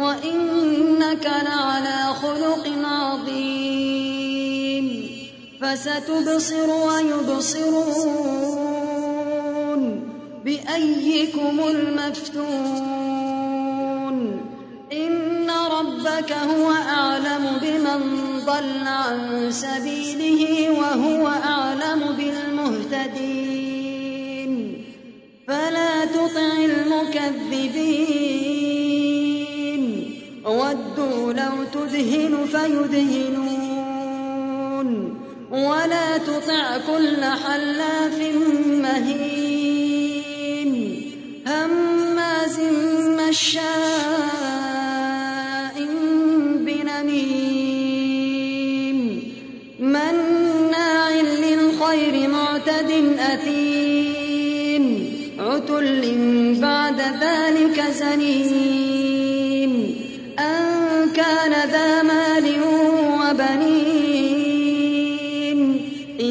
وإنك لعلى خلق عظيم فستبصر ويبصرون بأيكم المفتون إن ربك هو أعلم بمن ضل عن سبيله وهو أعلم بالمهتدين فلا تطع المكذبين ودوا لو تدهن فيدهنون ولا تطع كل حلاف مهين هماز مشاء بنميم مناع للخير معتد أثيم عتل بعد ذلك زنيم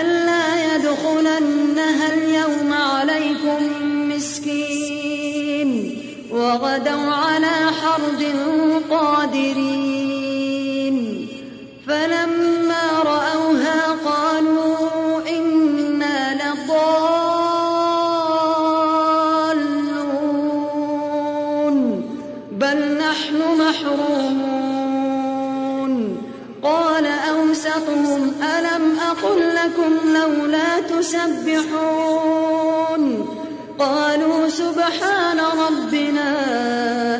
ألا يدخلنها اليوم عليكم مسكين وغدوا على حرد قادرين. لولا تسبحون. قالوا سبحان ربنا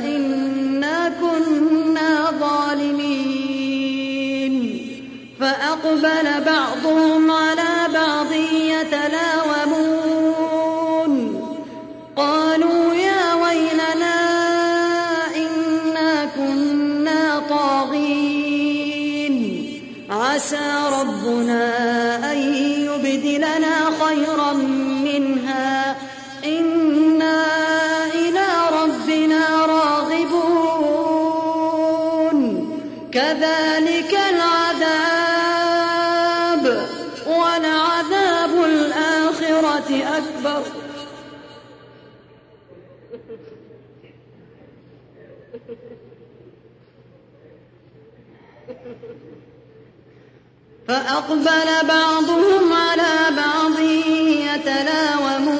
إنا كنا ظالمين. فأقبل بعضهم على بعض يتلاومون. قالوا يا ويلنا إنا كنا طاغين. عسى منها. إنا إلى ربنا راغبون. كذلك العذاب ولعذاب الآخرة أكبر. فأقبل بعضهم على بعض. يتلاومون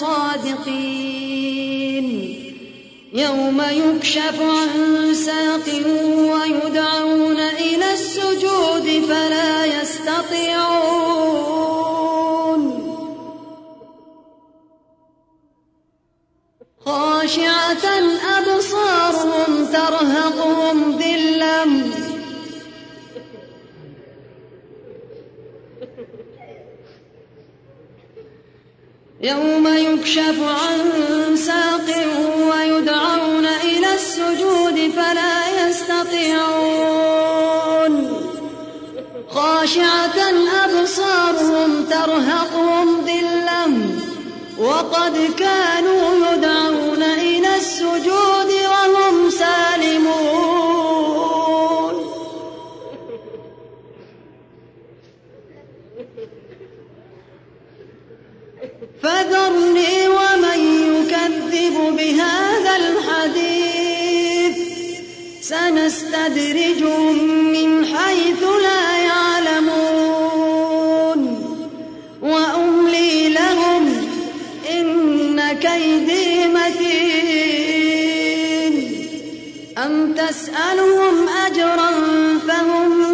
صادقين. يوم يكشف عن ساق ويدعون إلى السجود فلا يستطيعون. خاشعة أبصارهم يوم يكشف عن ساق ويدعون إلى السجود فلا يستطيعون. خاشعة أبصارهم ترهقهم ذلة وقد كانوا يدعون سنستدرجهم من حيث لا يعلمون. وأملي لهم إن كيدي متين. أم تسألهم أجرا فهم